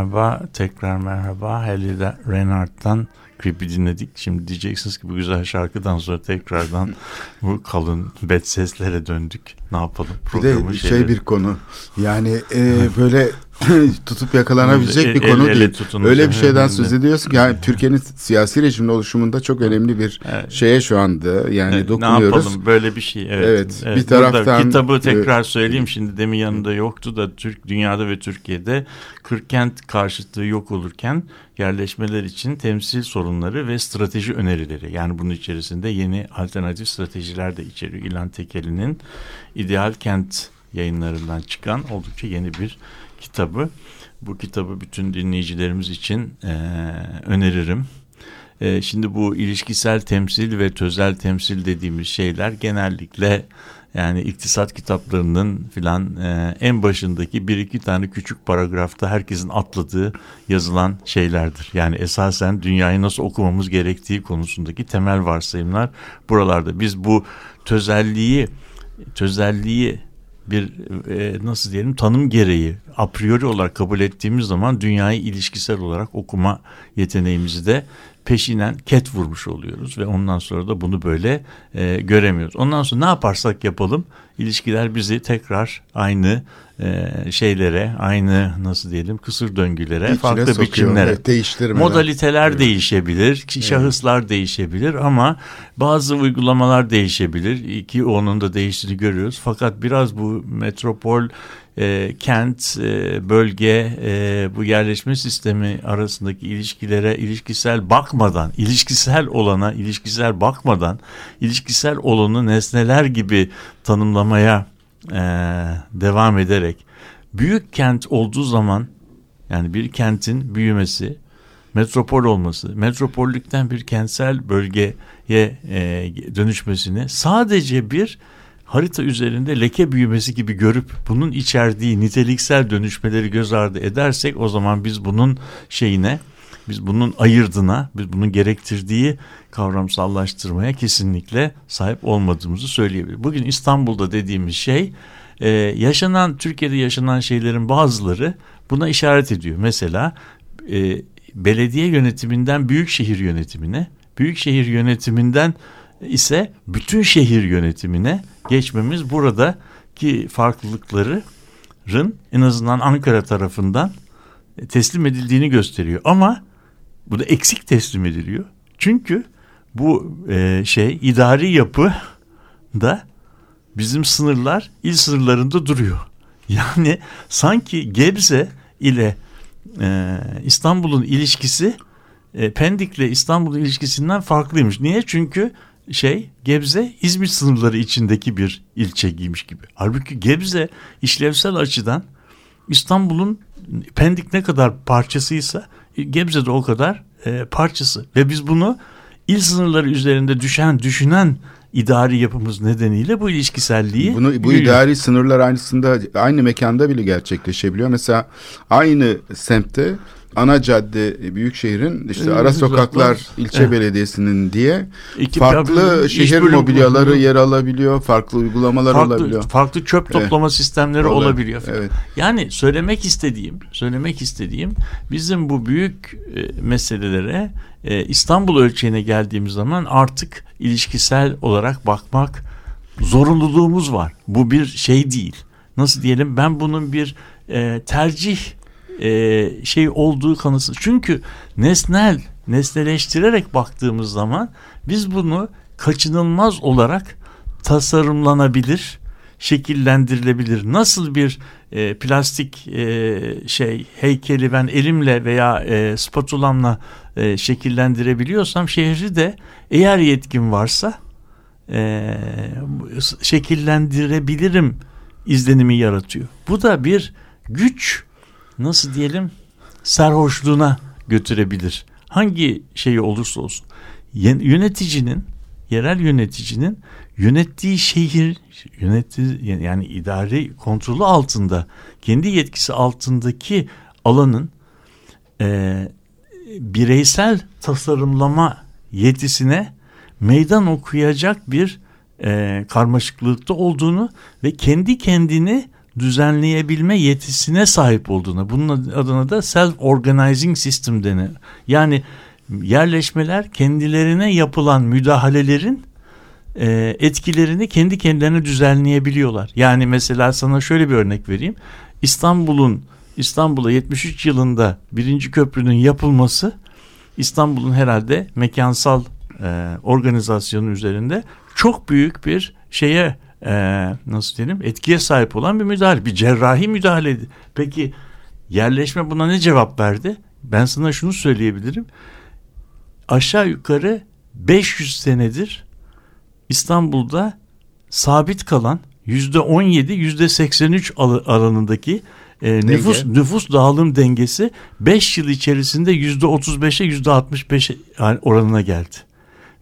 Merhaba, tekrar merhaba. Halide Reinhardt'tan Creep'i dinledik. Şimdi diyeceksiniz ki bu güzel şarkıdan sonra tekrardan bu kalın bet seslere döndük. Ne yapalım? Bir Programın de şey şeyleri- bir konu. Yani e, böyle tutup yakalanabilecek bir El- konu ele değil. Öyle bir şeyden Evet. söz ediyorsun ki yani Türkiye'nin siyasi rejimin oluşumunda çok önemli bir Evet. şeye şu anda yani Evet, Ne dokunuyoruz. yapalım böyle bir şey. Evet. Evet, bir Burada taraftan- kitabı tekrar e, söyleyeyim şimdi demin yanında yoktu da Türk dünyada ve Türkiye'de 40 kent karşıtlığı yok olurken yerleşmeler için temsil sorunları ve strateji önerileri. Yani bunun içerisinde yeni alternatif stratejiler de içeriyor. İlhan Tekeli'nin İdeal Kent yayınlarından çıkan oldukça yeni bir kitabı. Bu kitabı bütün dinleyicilerimiz için eee, öneririm. E, şimdi bu ilişkisel temsil ve tözel temsil dediğimiz şeyler genellikle yani iktisat kitaplarının filan e, en başındaki bir iki tane küçük paragrafta herkesin atladığı yazılan şeylerdir. Yani esasen dünyayı nasıl okumamız gerektiği konusundaki temel varsayımlar buralarda. Biz bu tözelliği tözelliği bir e, nasıl diyelim tanım gereği a priori olarak kabul ettiğimiz zaman dünyayı ilişkisel olarak okuma yeteneğimizi de peşinen ket vurmuş oluyoruz ve ondan sonra da bunu böyle e, göremiyoruz. Ondan sonra ne yaparsak yapalım ilişkiler bizi tekrar aynı e, şeylere, aynı nasıl diyelim kısır döngülere, İçine farklı sokuyor, biçimlere, evet, modaliteler değişebilir, ki şahıslar değişebilir ama bazı uygulamalar değişebilir. Ki onun da değiştiğini görüyoruz. Fakat biraz bu metropol e, kent, e, bölge, e, bu yerleşme sistemi arasındaki ilişkilere ilişkisel bakmadan, ilişkisel olana ilişkisel bakmadan, ilişkisel olanı nesneler gibi tanımlamaya e, devam ederek büyük kent olduğu zaman yani bir kentin büyümesi, metropol olması, metropollükten bir kentsel bölgeye e, dönüşmesini sadece bir harita üzerinde leke büyümesi gibi görüp bunun içerdiği niteliksel dönüşmeleri göz ardı edersek o zaman biz bunun şeyine biz bunun ayırdına, biz bunun gerektirdiği kavramsallaştırmaya kesinlikle sahip olmadığımızı söyleyebiliriz. Bugün İstanbul'da dediğimiz şey e, yaşanan Türkiye'de yaşanan şeylerin bazıları buna işaret ediyor. Mesela e, belediye yönetiminden büyükşehir yönetimine, büyükşehir yönetiminden ise bütün şehir yönetimine geçmemiz buradaki farklılıkların en azından Ankara tarafından teslim edildiğini gösteriyor. Ama bu da eksik teslim ediliyor. Çünkü bu e, şey idari yapı da bizim sınırlar il sınırlarında duruyor. Yani sanki Gebze ile e, İstanbul'un ilişkisi e, Pendik'le İstanbul'un ilişkisinden farklıymış. Niye? Çünkü şey Gebze İzmir sınırları içindeki bir ilçe giymiş gibi. Halbuki Gebze işlevsel açıdan İstanbul'un Pendik ne kadar parçasıysa e, Gebze de o kadar e, parçası. Ve biz bunu il sınırları üzerinde düşen, düşünen idari yapımız nedeniyle bu ilişkiselliği Bunu bu büyüyor. idari sınırlar aynısında aynı mekanda bile gerçekleşebiliyor. Mesela aynı semtte ana cadde e, büyük şehrin işte Evet, ara sokaklar ilçe Evet. belediyesinin diye Ekip farklı iş şehir mobilyaları yer alabiliyor, farklı uygulamalar farklı, olabiliyor. farklı çöp toplama sistemleri Olabilir. olabiliyor. falan. Evet. Yani söylemek istediğim, söylemek istediğim bizim bu büyük e, meselelere e, İstanbul ölçeğine geldiğimiz zaman artık ilişkisel olarak bakmak zorunluluğumuz var. Bu bir şey değil. Nasıl diyelim? Ben bunun bir e, tercih e, şey olduğu kanısı. Çünkü nesnel, nesneleştirerek baktığımız zaman biz bunu kaçınılmaz olarak tasarımlanabilir, şekillendirilebilir. Nasıl bir e, plastik e, şey heykeli ben elimle veya e, spatulamla e, şekillendirebiliyorsam şehri de eğer yetkim varsa e, şekillendirebilirim izlenimi yaratıyor. Bu da bir güç nasıl diyelim sarhoşluğuna götürebilir. Hangi şeyi olursa olsun. Yöneticinin, yerel yöneticinin yönettiği şehir yönettiği yani idari kontrolü altında kendi yetkisi altındaki alanın e, bireysel tasarımlama yetisine meydan okuyacak bir e, karmaşıklıkta olduğunu ve kendi kendini düzenleyebilme yetisine sahip olduğunu. Bunun adına da self organizing system denir. Yani yerleşmeler kendilerine yapılan müdahalelerin e, etkilerini kendi kendilerine düzenleyebiliyorlar. Yani mesela sana şöyle bir örnek vereyim. İstanbul'un İstanbul'a 73 yılında birinci köprünün yapılması İstanbul'un herhalde mekansal e, organizasyonu üzerinde çok büyük bir şeye e, nasıl diyelim etkiye sahip olan bir müdahale, bir cerrahi müdahale. Peki yerleşme buna ne cevap verdi? Ben sana şunu söyleyebilirim. Aşağı yukarı 500 senedir İstanbul'da sabit kalan yüzde 17 yüzde 83 al- alanındaki e, nüfus nüfus dağılım dengesi 5 yıl içerisinde yüzde 35'e yüzde 65 oranına geldi.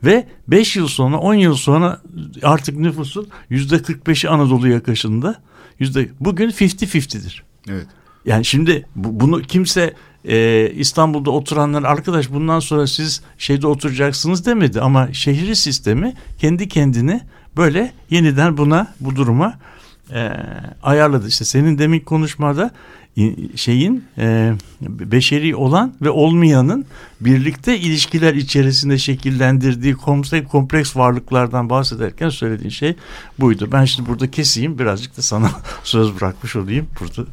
Ve 5 yıl sonra 10 yıl sonra artık nüfusun yüzde 45'i Anadolu yakasında yüzde bugün 50-50'dir. Evet. Yani şimdi bu- bunu kimse e, İstanbul'da oturanlar arkadaş bundan sonra siz şeyde oturacaksınız demedi ama şehri sistemi kendi kendini böyle yeniden buna bu duruma e, ayarladı. İşte senin demin konuşmada şeyin e, beşeri olan ve olmayanın birlikte ilişkiler içerisinde şekillendirdiği kompleks, varlıklardan bahsederken söylediğin şey buydu. Ben şimdi burada keseyim birazcık da sana söz bırakmış olayım burada.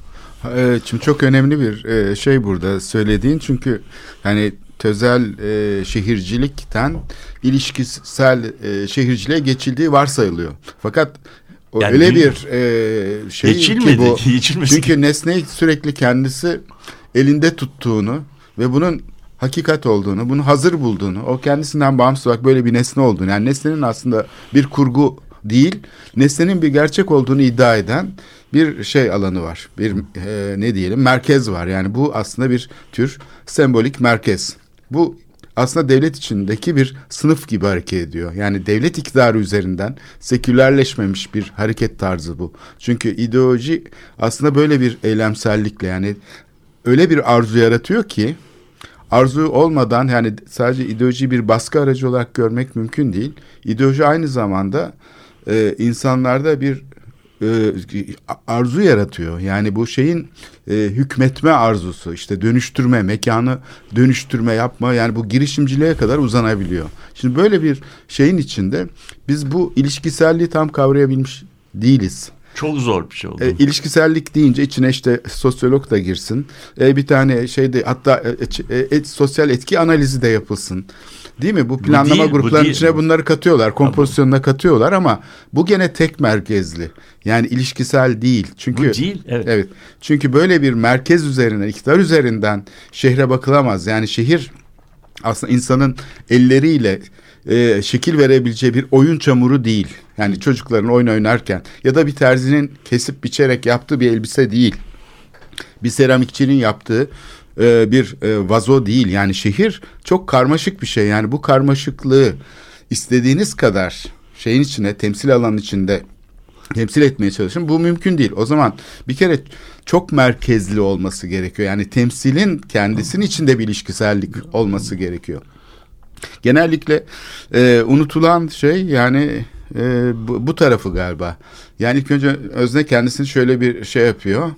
Evet, şimdi çok önemli bir e, şey burada söylediğin çünkü hani tözel e, şehircilikten ilişkisel e, şehirciliğe geçildiği varsayılıyor. Fakat Yani öyle bir e, şey Geçilmedi, ki bu geçilmesi çünkü nesneyi sürekli kendisi elinde tuttuğunu ve bunun hakikat olduğunu, bunu hazır bulduğunu, o kendisinden bağımsız olarak böyle bir nesne olduğunu, yani nesnenin aslında bir kurgu değil, nesnenin bir gerçek olduğunu iddia eden bir şey alanı var. Bir e, ne diyelim merkez var. Yani bu aslında bir tür sembolik merkez. Bu aslında devlet içindeki bir sınıf gibi hareket ediyor. Yani devlet iktidarı üzerinden sekülerleşmemiş bir hareket tarzı bu. Çünkü ideoloji aslında böyle bir eylemsellikle yani öyle bir arzu yaratıyor ki arzu olmadan yani sadece ideolojiyi bir baskı aracı olarak görmek mümkün değil. İdeoloji aynı zamanda e, insanlarda bir e, arzu yaratıyor. Yani bu şeyin e, hükmetme arzusu, işte dönüştürme, mekanı dönüştürme yapma yani bu girişimciliğe kadar uzanabiliyor. Şimdi böyle bir şeyin içinde biz bu ilişkiselliği tam kavrayabilmiş değiliz. Çok zor bir şey oldu. E, ilişkisellik deyince içine işte sosyolog da girsin. E, bir tane şeyde hatta e, e, e, sosyal etki analizi de yapılsın. Değil mi? Bu planlama değil, bu gruplarının değil. içine bunları katıyorlar. Kompozisyonuna katıyorlar ama bu gene tek merkezli. Yani ilişkisel değil. Çünkü Bu değil, evet. Evet. Çünkü böyle bir merkez üzerinden, iktidar üzerinden şehre bakılamaz. Yani şehir aslında insanın elleriyle e, şekil verebileceği bir oyun çamuru değil. Yani çocukların oyun oynarken ya da bir terzinin kesip biçerek yaptığı bir elbise değil. Bir seramikçinin yaptığı e, bir e, vazo değil. Yani şehir çok karmaşık bir şey. Yani bu karmaşıklığı istediğiniz kadar şeyin içine, temsil alanın içinde temsil etmeye çalışın. Bu mümkün değil. O zaman bir kere çok merkezli olması gerekiyor. Yani temsilin kendisinin içinde bir ilişkisellik olması gerekiyor. Genellikle e, unutulan şey yani e, bu, bu tarafı galiba. Yani ilk önce özne kendisini şöyle bir şey yapıyor.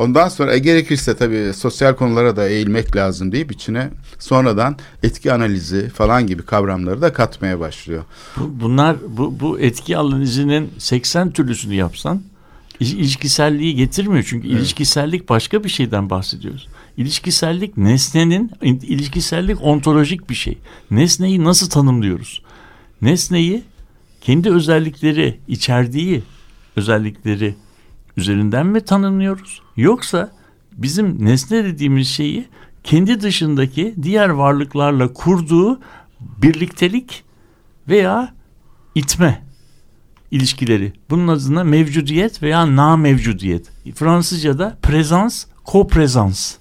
Ondan sonra e, gerekirse tabii sosyal konulara da eğilmek lazım deyip içine sonradan etki analizi falan gibi kavramları da katmaya başlıyor. Bu- Bunlar bu, bu etki analizinin 80 türlüsünü yapsan il- ilişkiselliği getirmiyor. Çünkü ilişkisellik başka bir şeyden bahsediyoruz. İlişkisellik nesnenin il- ilişkisellik ontolojik bir şey. Nesneyi nasıl tanımlıyoruz? Nesneyi kendi özellikleri içerdiği özellikleri üzerinden mi tanımlıyoruz? Yoksa bizim nesne dediğimiz şeyi kendi dışındaki diğer varlıklarla kurduğu birliktelik veya itme ilişkileri. Bunun adına mevcudiyet veya na mevcudiyet. Fransızca'da prezans, koprezans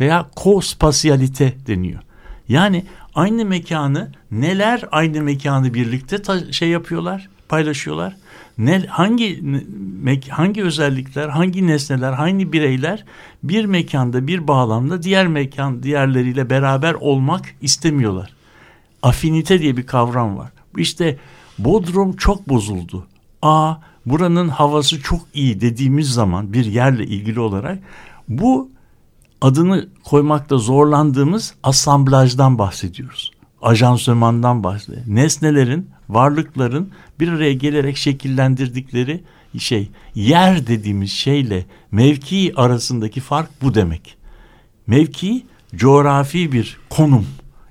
veya kospasiyalite deniyor. Yani aynı mekanı neler aynı mekanı birlikte şey yapıyorlar, paylaşıyorlar. Ne hangi hangi özellikler, hangi nesneler, hangi bireyler bir mekanda, bir bağlamda diğer mekan diğerleriyle beraber olmak istemiyorlar afinite diye bir kavram var. İşte Bodrum çok bozuldu. A buranın havası çok iyi dediğimiz zaman bir yerle ilgili olarak bu adını koymakta zorlandığımız asamblajdan bahsediyoruz. Ajansömandan bahsediyoruz. Nesnelerin, varlıkların bir araya gelerek şekillendirdikleri şey. Yer dediğimiz şeyle mevki arasındaki fark bu demek. Mevki coğrafi bir konum.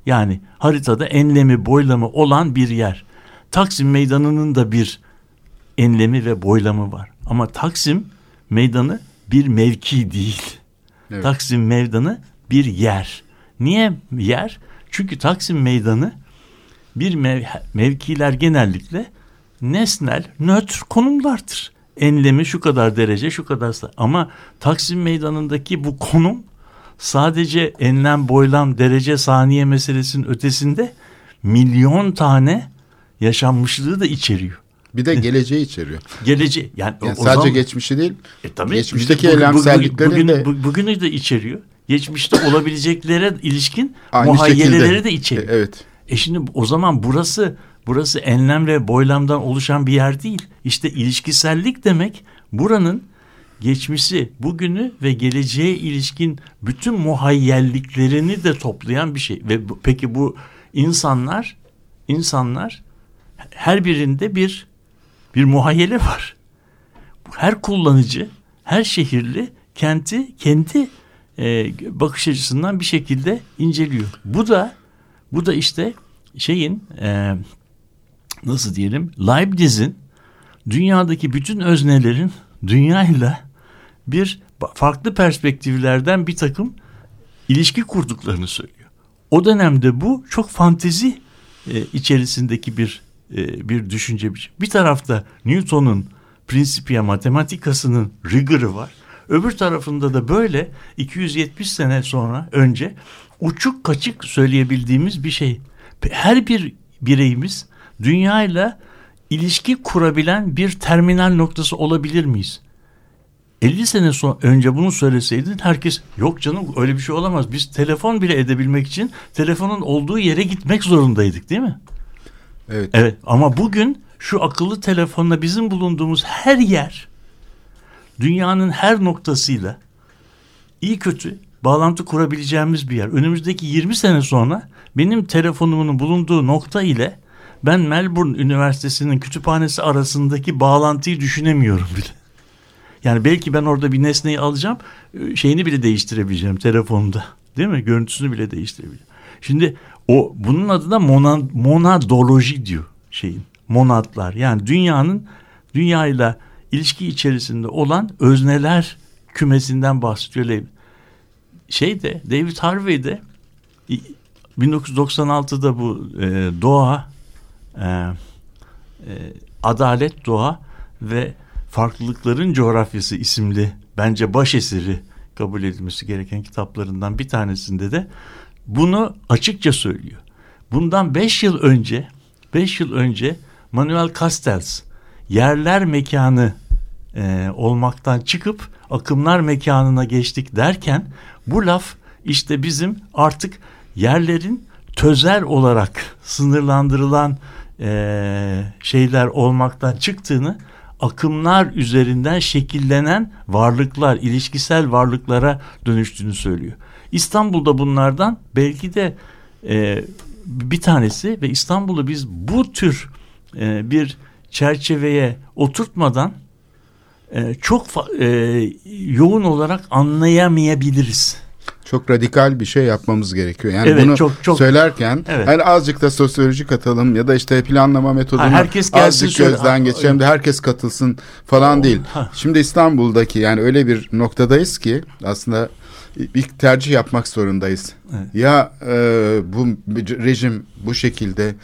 Yani haritada enlemi boylamı olan bir yer. Taksim Meydanı'nın da bir enlemi ve boylamı var. Ama Taksim Meydanı bir mevki değil. Evet. Taksim Meydanı bir yer. Niye yer? Çünkü Taksim Meydanı bir mev- mevkiler genellikle nesnel, nötr konumlardır. Enlemi şu kadar derece, şu kadar ama Taksim Meydanı'ndaki bu konum sadece enlem, boylam, derece, saniye meselesinin ötesinde milyon tane yaşanmışlığı da içeriyor. Bir de geleceği içeriyor. Geleceği yani, Yani o sadece zaman- geçmişi değil. e tabii. Geçmişteki Bugün- bugün- eylemselliklerin bugün, de- bu- bugünü de içeriyor. Geçmişte olabileceklere ilişkin Aynı muhayyeleri şekilde. de içeriyor. E, Evet. E şimdi o zaman burası burası enlem ve boylamdan oluşan bir yer değil. İşte ilişkisellik demek buranın geçmişi, bugünü ve geleceğe ilişkin bütün muhayyelliklerini de toplayan bir şey. Ve bu- peki bu insanlar insanlar her birinde bir bir muhayyele var. Her kullanıcı, her şehirli kenti kendi e, bakış açısından bir şekilde inceliyor. Bu da bu da işte şeyin e, nasıl diyelim Leibniz'in dünyadaki bütün öznelerin dünyayla bir farklı perspektiflerden bir takım ilişki kurduklarını söylüyor. O dönemde bu çok fantezi e, içerisindeki bir e, bir düşünce biçimi. Bir tarafta Newton'un Principia Mathematica'sının rigor'ı var. Öbür tarafında da böyle 270 sene sonra önce uçuk kaçık söyleyebildiğimiz bir şey. Her bir bireyimiz dünyayla ilişki kurabilen bir terminal noktası olabilir miyiz? 50 sene sonra önce bunu söyleseydin herkes yok canım öyle bir şey olamaz. Biz telefon bile edebilmek için telefonun olduğu yere gitmek zorundaydık değil mi? Evet. Evet ama bugün şu akıllı telefonla bizim bulunduğumuz her yer dünyanın her noktasıyla iyi kötü bağlantı kurabileceğimiz bir yer. Önümüzdeki 20 sene sonra benim telefonumun bulunduğu nokta ile ben Melbourne Üniversitesi'nin kütüphanesi arasındaki bağlantıyı düşünemiyorum bile. Yani belki ben orada bir nesneyi alacağım, e, şeyini bile değiştirebileceğim telefonda. Değil mi? Görüntüsünü bile değiştirebileceğim. Şimdi o bunun adı da mona, monadoloji diyor şeyin. Monadlar. Yani dünyanın dünyayla ilişki içerisinde olan özneler kümesinden bahsediyor. Şey de David Harvey de 1996'da bu e, doğa e, e, adalet doğa ve farklılıkların coğrafyası isimli bence baş eseri kabul edilmesi gereken kitaplarından bir tanesinde de bunu açıkça söylüyor. Bundan 5 yıl önce 5 yıl önce Manuel Castells yerler mekanı e, olmaktan çıkıp akımlar mekanına geçtik derken bu laf işte bizim artık yerlerin tözel olarak sınırlandırılan e, şeyler olmaktan çıktığını akımlar üzerinden şekillenen varlıklar, ilişkisel varlıklara dönüştüğünü söylüyor. İstanbul'da bunlardan belki de e, bir tanesi ve İstanbul'u biz bu tür e, bir çerçeveye oturtmadan e, çok e, yoğun olarak anlayamayabiliriz. Çok radikal bir şey yapmamız gerekiyor. Yani Evet, bunu çok- çok- söylerken Evet. hani azıcık da sosyoloji katalım ya da işte planlama metodunu Ha, herkes azıcık gözden geçirelim de herkes katılsın falan değil. Ha. Şimdi İstanbul'daki yani öyle bir noktadayız ki aslında bir tercih yapmak zorundayız. Evet. Ya e, bu rejim bu şekilde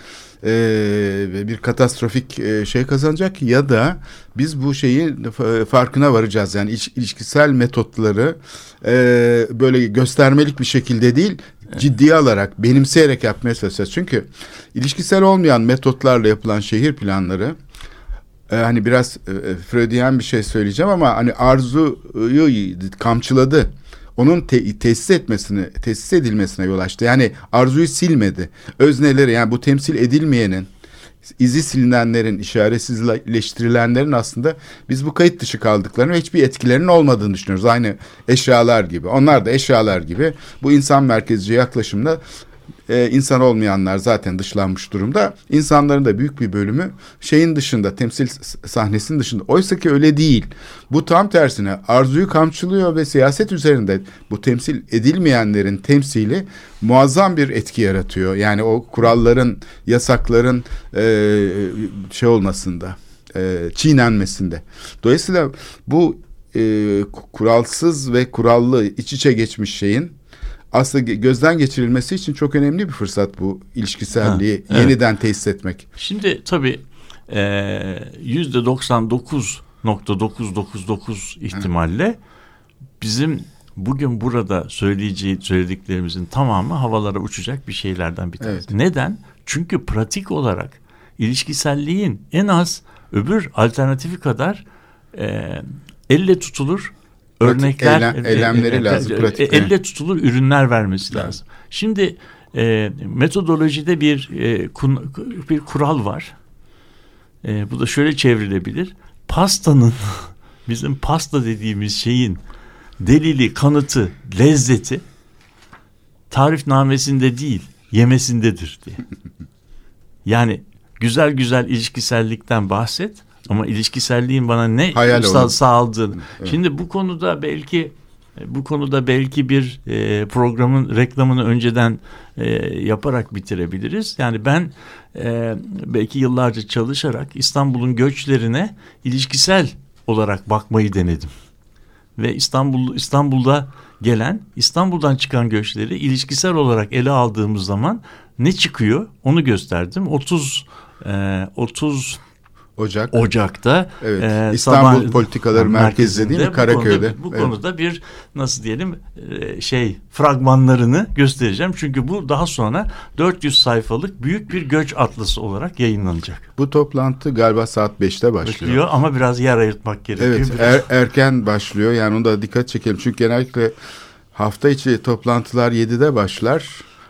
e, bir katastrofik e, şey kazanacak ya da biz bu şeyi f- farkına varacağız. Yani iç- ilişkisel metotları e, böyle göstermelik bir şekilde değil ciddiye alarak benimseyerek yapmaya çalışacağız. Çünkü ilişkisel olmayan metotlarla yapılan şehir planları e, hani biraz e, Freudian bir şey söyleyeceğim ama hani arzuyu kamçıladı. Onun te- tesis etmesini, tesis edilmesine yol açtı. Yani arzuyu silmedi. Özneleri yani bu temsil edilmeyenin, izi silinenlerin, işaretsizleştirilenlerin aslında biz bu kayıt dışı kaldıklarını ve hiçbir etkilerinin olmadığını düşünüyoruz. Aynı eşyalar gibi. Onlar da eşyalar gibi. Bu insan merkezci yaklaşımda e, insan olmayanlar zaten dışlanmış durumda. İnsanların da büyük bir bölümü şeyin dışında, temsil sahnesinin dışında. Oysa ki öyle değil. Bu tam tersine arzuyu kamçılıyor ve siyaset üzerinde bu temsil edilmeyenlerin temsili muazzam bir etki yaratıyor. Yani o kuralların, yasakların e, şey olmasında, e, çiğnenmesinde. Dolayısıyla bu e, kuralsız ve kurallı iç içe geçmiş şeyin aslında gözden geçirilmesi için çok önemli bir fırsat bu ilişkiselliği Ha, evet. yeniden tesis etmek. Şimdi tabii yüzde 99.999 ihtimalle bizim bugün burada söyleyeceği söylediklerimizin tamamı havalara uçacak bir şeylerden bir tanesi. Evet. Neden? Çünkü pratik olarak ilişkiselliğin en az öbür alternatifi kadar e, elle tutulur örnekler eylem- eylemleri lazım, pratik, elle tutulur ürünler vermesi Evet. lazım. Şimdi e, metodolojide bir e, kun- bir kural var. E, bu da şöyle çevrilebilir. Pastanın bizim pasta dediğimiz şeyin delili, kanıtı, lezzeti tarifnamesinde değil, yemesindedir diye. Yani güzel güzel ilişkisellikten bahset ama ilişkiselliğin bana ne Hayal olan. sağladığını. Evet. Şimdi bu konuda belki bu konuda belki bir e, programın reklamını önceden e, yaparak bitirebiliriz. Yani ben e, belki yıllarca çalışarak İstanbul'un göçlerine ilişkisel olarak bakmayı denedim. Ve İstanbul İstanbul'da gelen İstanbul'dan çıkan göçleri ilişkisel olarak ele aldığımız zaman ne çıkıyor onu gösterdim. 30 e, 30 Ocak. Ocak'ta Evet. e, İstanbul sabah- Politikaları Merkezi değil mi? bu Karaköy'de. konuda- Bu Evet. konuda bir nasıl diyelim e, şey fragmanlarını göstereceğim. Çünkü bu daha sonra 400 sayfalık büyük bir göç atlası olarak yayınlanacak. Bu toplantı galiba saat 5'te başlıyor. Başlıyor ama biraz yer ayırtmak gerekiyor. Evet er- erken başlıyor yani onu da dikkat çekelim. Çünkü genellikle hafta içi toplantılar 7'de başlar.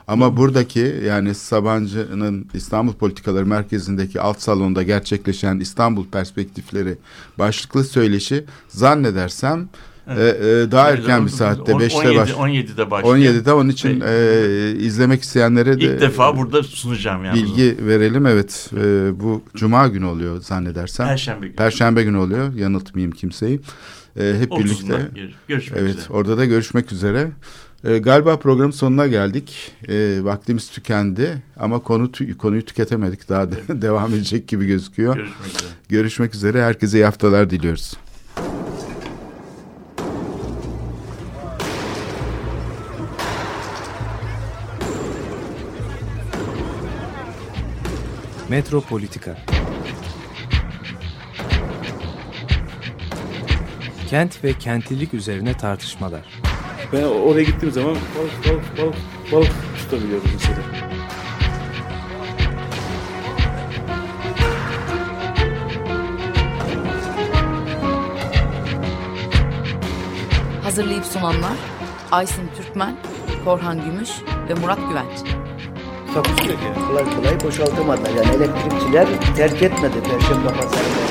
Ama buradaki yani Sabancı'nın İstanbul Politikaları Merkezi'ndeki alt salonda gerçekleşen İstanbul Perspektifleri başlıklı söyleşi zannedersem e, e, daha erken bir saatte On- 5'te 17 baş 17'de başlıyor. 17'de onun için Ve- e, izlemek isteyenlere de İlk defa burada sunacağım yani. bilgi verelim. Evet e, bu Cuma günü oluyor zannedersem. Perşembe günü. Perşembe günü oluyor. Yanıltmayayım kimseyi. Ee, hep 30'unda birlikte. gör- Görüşmek Evet, üzere. orada da görüşmek üzere. Ee, galiba programın sonuna geldik. Ee, vaktimiz tükendi ama konu tü- konuyu tüketemedik. Daha da devam edecek gibi gözüküyor. Görüşmek üzere. Görüşmek üzere. Herkese iyi haftalar diliyoruz. Metropolitika Kent ve kentlilik üzerine tartışmalar. Ben oraya gittiğim zaman balık balık balık balık tutabiliyorum mesela. Hazırlayıp sunanlar Aysin Türkmen, Korhan Gümüş ve Murat Güvenç. Ki. Kolay kolay boşaltamadılar. Yani elektrikçiler terk etmedi Perşembe Pazarı